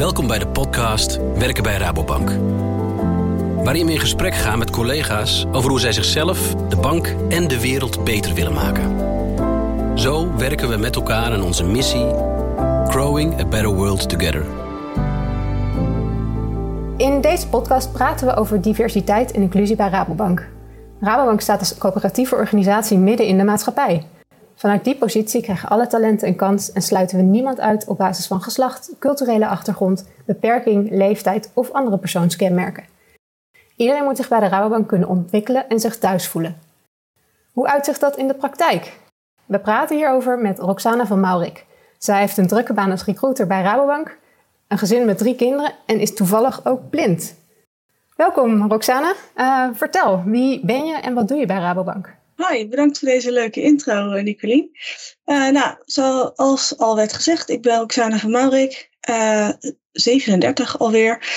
Welkom bij de podcast Werken bij Rabobank. Waarin we in gesprek gaan met collega's over hoe zij zichzelf, de bank en de wereld beter willen maken. Zo werken we met elkaar aan onze missie: Growing a Better World Together. In deze podcast praten we over diversiteit en inclusie bij Rabobank. Rabobank staat als coöperatieve organisatie midden in de maatschappij. Vanuit die positie krijgen alle talenten een kans en sluiten we niemand uit op basis van geslacht, culturele achtergrond, beperking, leeftijd of andere persoonskenmerken. Iedereen moet zich bij de Rabobank kunnen ontwikkelen en zich thuis voelen. Hoe uitzicht dat in de praktijk? We praten hierover met Roxana van Maurik. Zij heeft een drukke baan als recruiter bij Rabobank, een gezin met drie kinderen en is toevallig ook blind. Welkom Roxana. Uh, vertel, wie ben je en wat doe je bij Rabobank? Hoi, bedankt voor deze leuke intro, eh, Nicolien. Uh, nou, zoals al werd gezegd, ik ben Oksana van Maurik, uh, 37 alweer.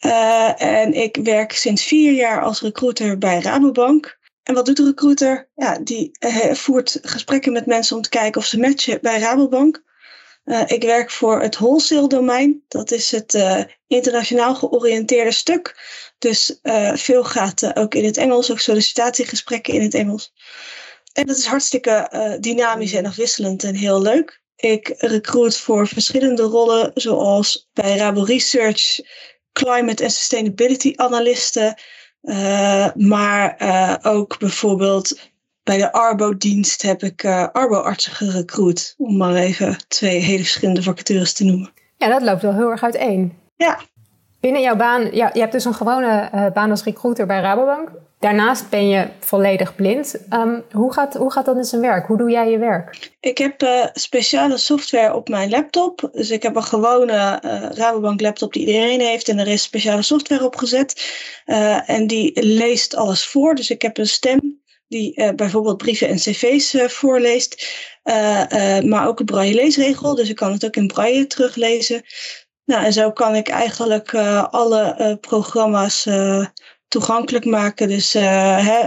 Uh, en ik werk sinds vier jaar als recruiter bij Rabobank. En wat doet de recruiter? Ja, die voert gesprekken met mensen om te kijken of ze matchen bij Rabobank. Ik werk voor het wholesale domein. Dat is het internationaal georiënteerde stuk dus uh, veel gaat ook in het Engels, ook sollicitatiegesprekken in het Engels. En dat is hartstikke dynamisch en afwisselend en heel leuk. Ik recruit voor verschillende rollen, zoals bij Rabo Research, climate en sustainability analisten. maar ook bijvoorbeeld bij de Arbo-dienst heb ik Arbo-artsen gerecruit. Om maar even twee hele verschillende vacatures te noemen. Ja, dat loopt wel heel erg uiteen. Ja, Binnen jouw baan, ja, je hebt dus een gewone uh, baan als recruiter bij Rabobank. Daarnaast ben je volledig blind. Um, hoe, gaat, hoe gaat dat in zijn werk? Hoe doe jij je werk? Ik heb uh, speciale software op mijn laptop. Dus ik heb een gewone uh, Rabobank laptop die iedereen heeft. En er is speciale software op gezet. en die leest alles voor. Dus ik heb een stem die bijvoorbeeld brieven en cv's voorleest. maar ook een braille leesregel. Dus ik kan het ook in braille teruglezen. Nou, en zo kan ik eigenlijk alle programma's toegankelijk maken. Dus hè,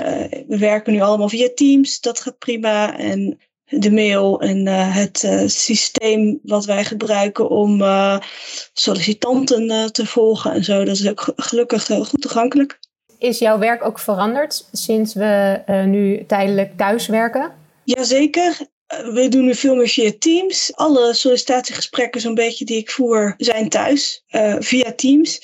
we werken nu allemaal via Teams, dat gaat prima. En de mail en het systeem wat wij gebruiken om sollicitanten te volgen en zo, dat is ook gelukkig goed toegankelijk. Is jouw werk ook veranderd sinds we nu tijdelijk thuis werken? Jazeker. Eh, we doen nu veel meer via Teams. Alle sollicitatiegesprekken zo'n beetje die ik voer zijn thuis uh, via Teams.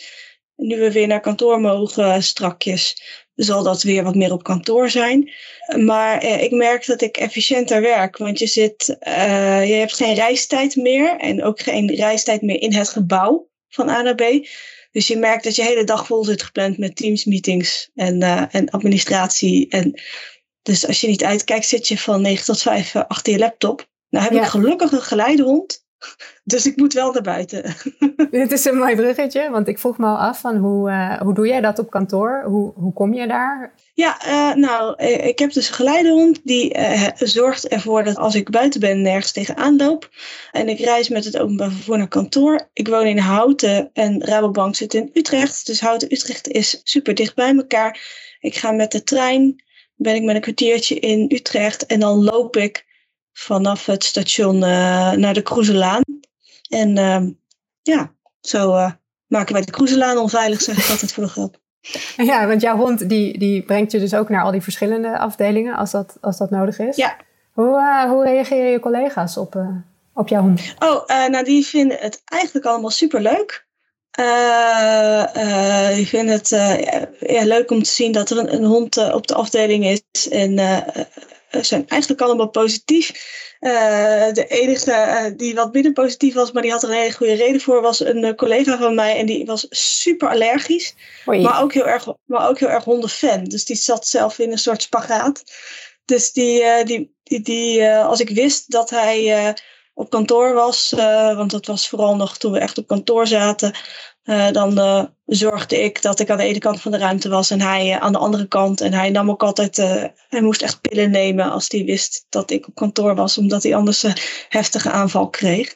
Nu we weer naar kantoor mogen strakjes, zal dat weer wat meer op kantoor zijn. Maar eh, ik merk dat ik efficiënter werk, want je, zit, uh, je hebt geen reistijd meer en ook geen reistijd meer in het gebouw van A naar B. Dus je merkt dat je hele dag vol zit gepland met Teams meetings en, uh, en administratie en dus als je niet uitkijkt, zit je van 9 tot 5 achter je laptop. Nou heb ik gelukkig een geleidehond. Dus ik moet wel naar buiten. Dit is een mooi bruggetje, want ik vroeg me al af van hoe, uh, hoe doe jij dat op kantoor? Hoe, hoe kom je daar? Ja, uh, nou, eh, ik heb dus een geleidehond die uh, zorgt ervoor dat als ik buiten ben nergens tegenaan loop. En ik reis met het openbaar vervoer naar kantoor. Ik woon in Houten en Rabobank zit in Utrecht. Dus Houten-Utrecht is super dicht bij elkaar. Ik ga met de trein ben ik met een kwartiertje in Utrecht en dan loop ik vanaf het station uh, naar de Kroeselaan. En uh, ja, zo uh, maken wij de Kroeselaan onveilig, zeg ik altijd voor de grap. Ja, want jouw hond die, die brengt je dus ook naar al die verschillende afdelingen als dat, als dat nodig is. Ja. Hoe, hoe reageren je collega's op, op jouw hond? Oh, nou die vinden het eigenlijk allemaal super leuk. Uh, uh, ik vind het uh, ja, leuk om te zien dat er een, een hond op de afdeling is. En zijn eigenlijk allemaal positief. de enige die wat minder positief was, maar die had er een hele goede reden voor, was een collega van mij. En die was super allergisch. Maar ook, heel erg, maar ook heel erg hondenfan. Dus die zat zelf in een soort spagaat. Dus die, die, die, die als ik wist dat hij op kantoor was, want dat was vooral nog toen we echt op kantoor zaten, uh, dan uh, zorgde ik dat ik aan de ene kant van de ruimte was en hij aan de andere kant. En hij nam ook altijd, hij moest echt pillen nemen als hij wist dat ik op kantoor was, omdat hij anders een heftige aanval kreeg.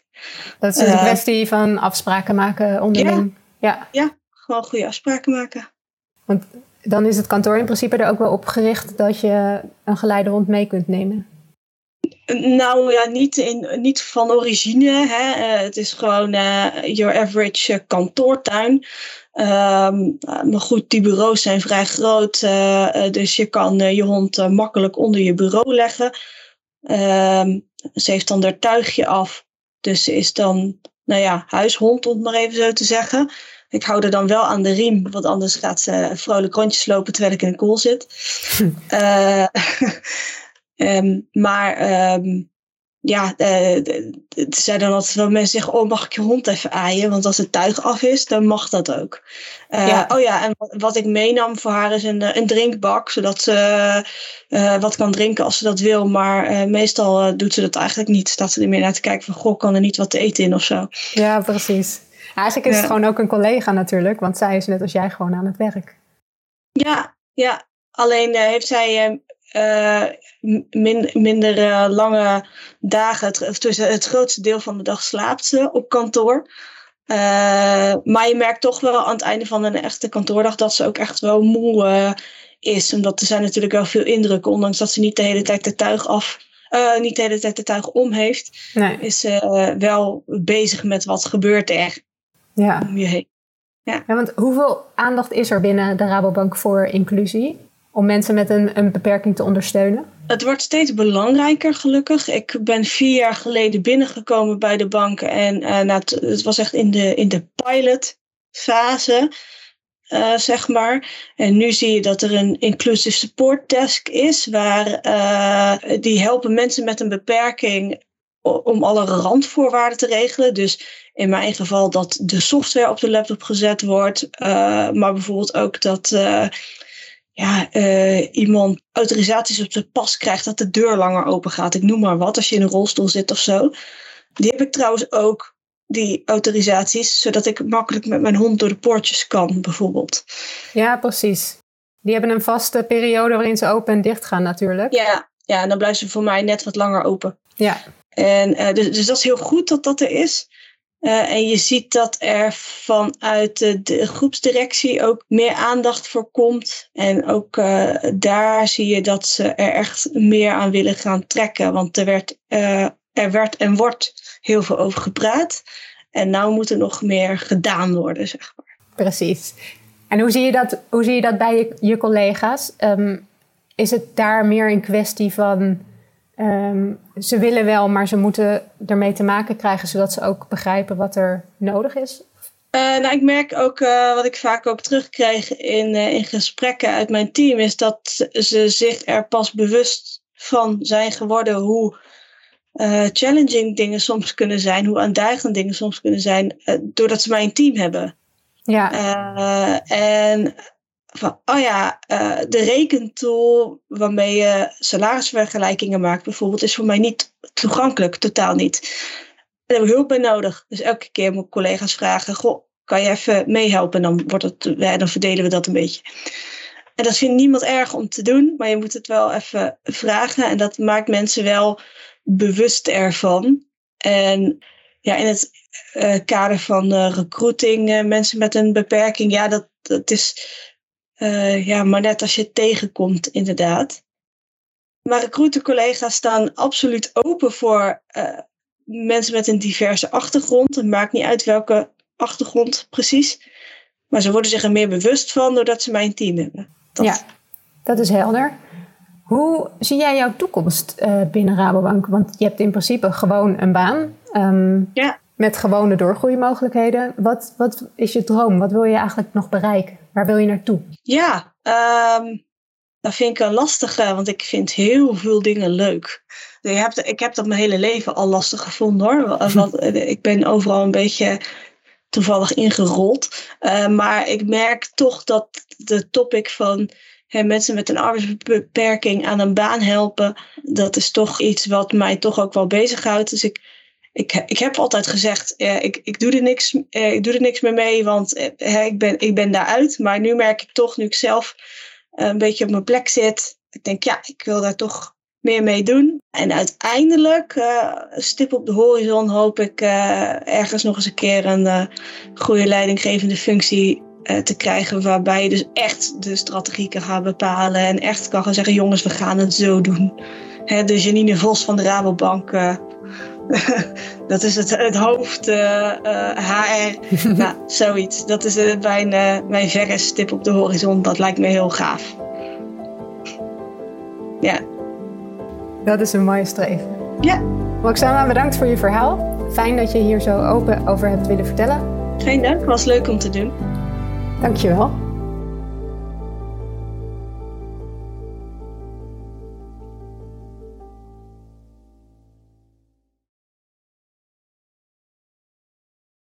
Dat is een kwestie van afspraken maken onderling. Ja, ja. ja, gewoon goede afspraken maken. Want dan is het kantoor in principe er ook wel op gericht dat je een geleidehond mee kunt nemen. Nou ja, niet, in, niet van origine. Hè. Uh, het is gewoon uh, your average kantoortuin. Um, maar goed, die bureaus zijn vrij groot. dus je kan je hond makkelijk onder je bureau leggen. Um, ze heeft dan haar tuigje af. Dus ze is dan, nou ja, huishond, om het maar even zo te zeggen. Ik hou er dan wel aan de riem, want anders gaat ze vrolijk rondjes lopen terwijl ik in de koel zit. uh, um, maar um, ja, er zijn dan altijd wel mensen zeggen: Oh, mag ik je hond even aaien? Want als het tuig af is, dan mag dat ook. Uh, ja. Oh ja, en wat ik meenam voor haar is een, een drinkbak, zodat ze uh, wat kan drinken als ze dat wil. Maar meestal doet ze dat eigenlijk niet. Staat ze er meer naar te kijken van: Goh, kan er niet wat te eten in of zo? Ja, precies. Eigenlijk is ja. het gewoon ook een collega natuurlijk, want zij is net als jij gewoon aan het werk. Ja, ja. alleen heeft zij uh, min, minder uh, lange dagen. Het, tussen het grootste deel van de dag slaapt ze op kantoor. Uh, maar je merkt toch wel aan het einde van een echte kantoordag dat ze ook echt wel moe is. Omdat er zijn natuurlijk wel veel indrukken, ondanks dat ze niet de hele tijd de tuig af. niet de hele tijd de tuig om heeft, nee. is ze wel bezig met wat gebeurt er ja. om je heen. Ja. ja, want hoeveel aandacht is er binnen de Rabobank voor inclusie? Om mensen met een, een beperking te ondersteunen? Het wordt steeds belangrijker, gelukkig. Ik ben vier jaar geleden binnengekomen bij de bank en uh, het, was echt in de, in de pilotfase. Uh, zeg maar. En nu zie je dat er een inclusive support desk is, waar uh, die helpen mensen met een beperking om alle randvoorwaarden te regelen. Dus in mijn geval dat de software op de laptop gezet wordt, maar bijvoorbeeld ook dat ja, uh, iemand autorisaties op zijn pas krijgt dat de deur langer open gaat. Ik noem maar wat, als je in een rolstoel zit of zo. Die heb ik trouwens ook, die autorisaties, zodat ik makkelijk met mijn hond door de poortjes kan, bijvoorbeeld. Ja, precies. Die hebben een vaste periode waarin ze open en dicht gaan, natuurlijk. Ja, ja en dan blijven ze voor mij net wat langer open. Ja. En, uh, dus, dus dat is heel goed dat dat er is. Uh, en je ziet dat er vanuit de, groepsdirectie ook meer aandacht voor komt. En ook uh, daar zie je dat ze er echt meer aan willen gaan trekken. Want er werd, uh, er werd en wordt heel veel over gepraat. En nou moet er nog meer gedaan worden, zeg maar. Precies. En hoe zie je dat, hoe zie je dat bij je, je collega's? Um, is het daar meer een kwestie van Um, ze willen wel, maar ze moeten ermee te maken krijgen zodat ze ook begrijpen wat er nodig is. Uh, nou, ik merk ook, uh, wat ik vaak ook terugkrijg in, uh, in gesprekken uit mijn team, is dat ze zich er pas bewust van zijn geworden hoe challenging dingen soms kunnen zijn, hoe uitdagend dingen soms kunnen zijn, doordat ze mijn team hebben. Ja. en van, oh ja, uh, de rekentool waarmee je salarisvergelijkingen maakt bijvoorbeeld, is voor mij niet toegankelijk, totaal niet. Daar heb ik hulp bij nodig. Dus elke keer moet ik collega's vragen, goh, kan je even meehelpen? En dan, wordt het, ja, dan verdelen we dat een beetje. En dat vindt niemand erg om te doen, maar je moet het wel even vragen. En dat maakt mensen wel bewust ervan. En ja, in het uh, kader van recruiting, mensen met een beperking, ja, dat, dat is uh, ja, maar net als je het tegenkomt, inderdaad. Maar recruitercollega's staan absoluut open voor uh, mensen met een diverse achtergrond. Het maakt niet uit welke achtergrond precies. Maar ze worden zich er meer bewust van doordat ze mijn team hebben. Dat. Ja, dat is helder. Hoe zie jij jouw toekomst uh, binnen Rabobank? Want je hebt in principe gewoon een baan. Um, ja. Met gewone doorgroeimogelijkheden. Wat, wat is je droom? Wat wil je eigenlijk nog bereiken? Waar wil je naartoe? Ja, um, dat vind ik een lastige, want ik vind heel veel dingen leuk. Je hebt, ik heb dat mijn hele leven al lastig gevonden hoor. Want, ik ben overal een beetje toevallig ingerold. Uh, maar ik merk toch dat de topic van hè, mensen met een arbeidsbeperking aan een baan helpen, dat is toch iets wat mij toch ook wel bezighoudt. Dus ik ik, ik heb altijd gezegd, uh, ik, ik, doe er niks, uh, ik doe er niks meer mee, want uh, ik, ben, ik ben daaruit. Maar nu merk ik toch, nu ik zelf een beetje op mijn plek zit, ik denk, ja, ik wil daar toch meer mee doen. En uiteindelijk, stip op de horizon, hoop ik ergens nog eens een keer een goede leidinggevende functie te krijgen. Waarbij je dus echt de strategie kan gaan bepalen en echt kan gaan zeggen, jongens, we gaan het zo doen. hè, de Janine Vos van de Rabobank. Uh, dat is het, het hoofd HR. nou, zoiets. Dat is mijn, mijn verre stip op de horizon. Dat lijkt me heel gaaf. Ja. Dat is een mooie streven. Ja. Roxana, bedankt voor je verhaal. Fijn dat je hier zo open over hebt willen vertellen. Geen dank, was leuk om te doen. Dankjewel.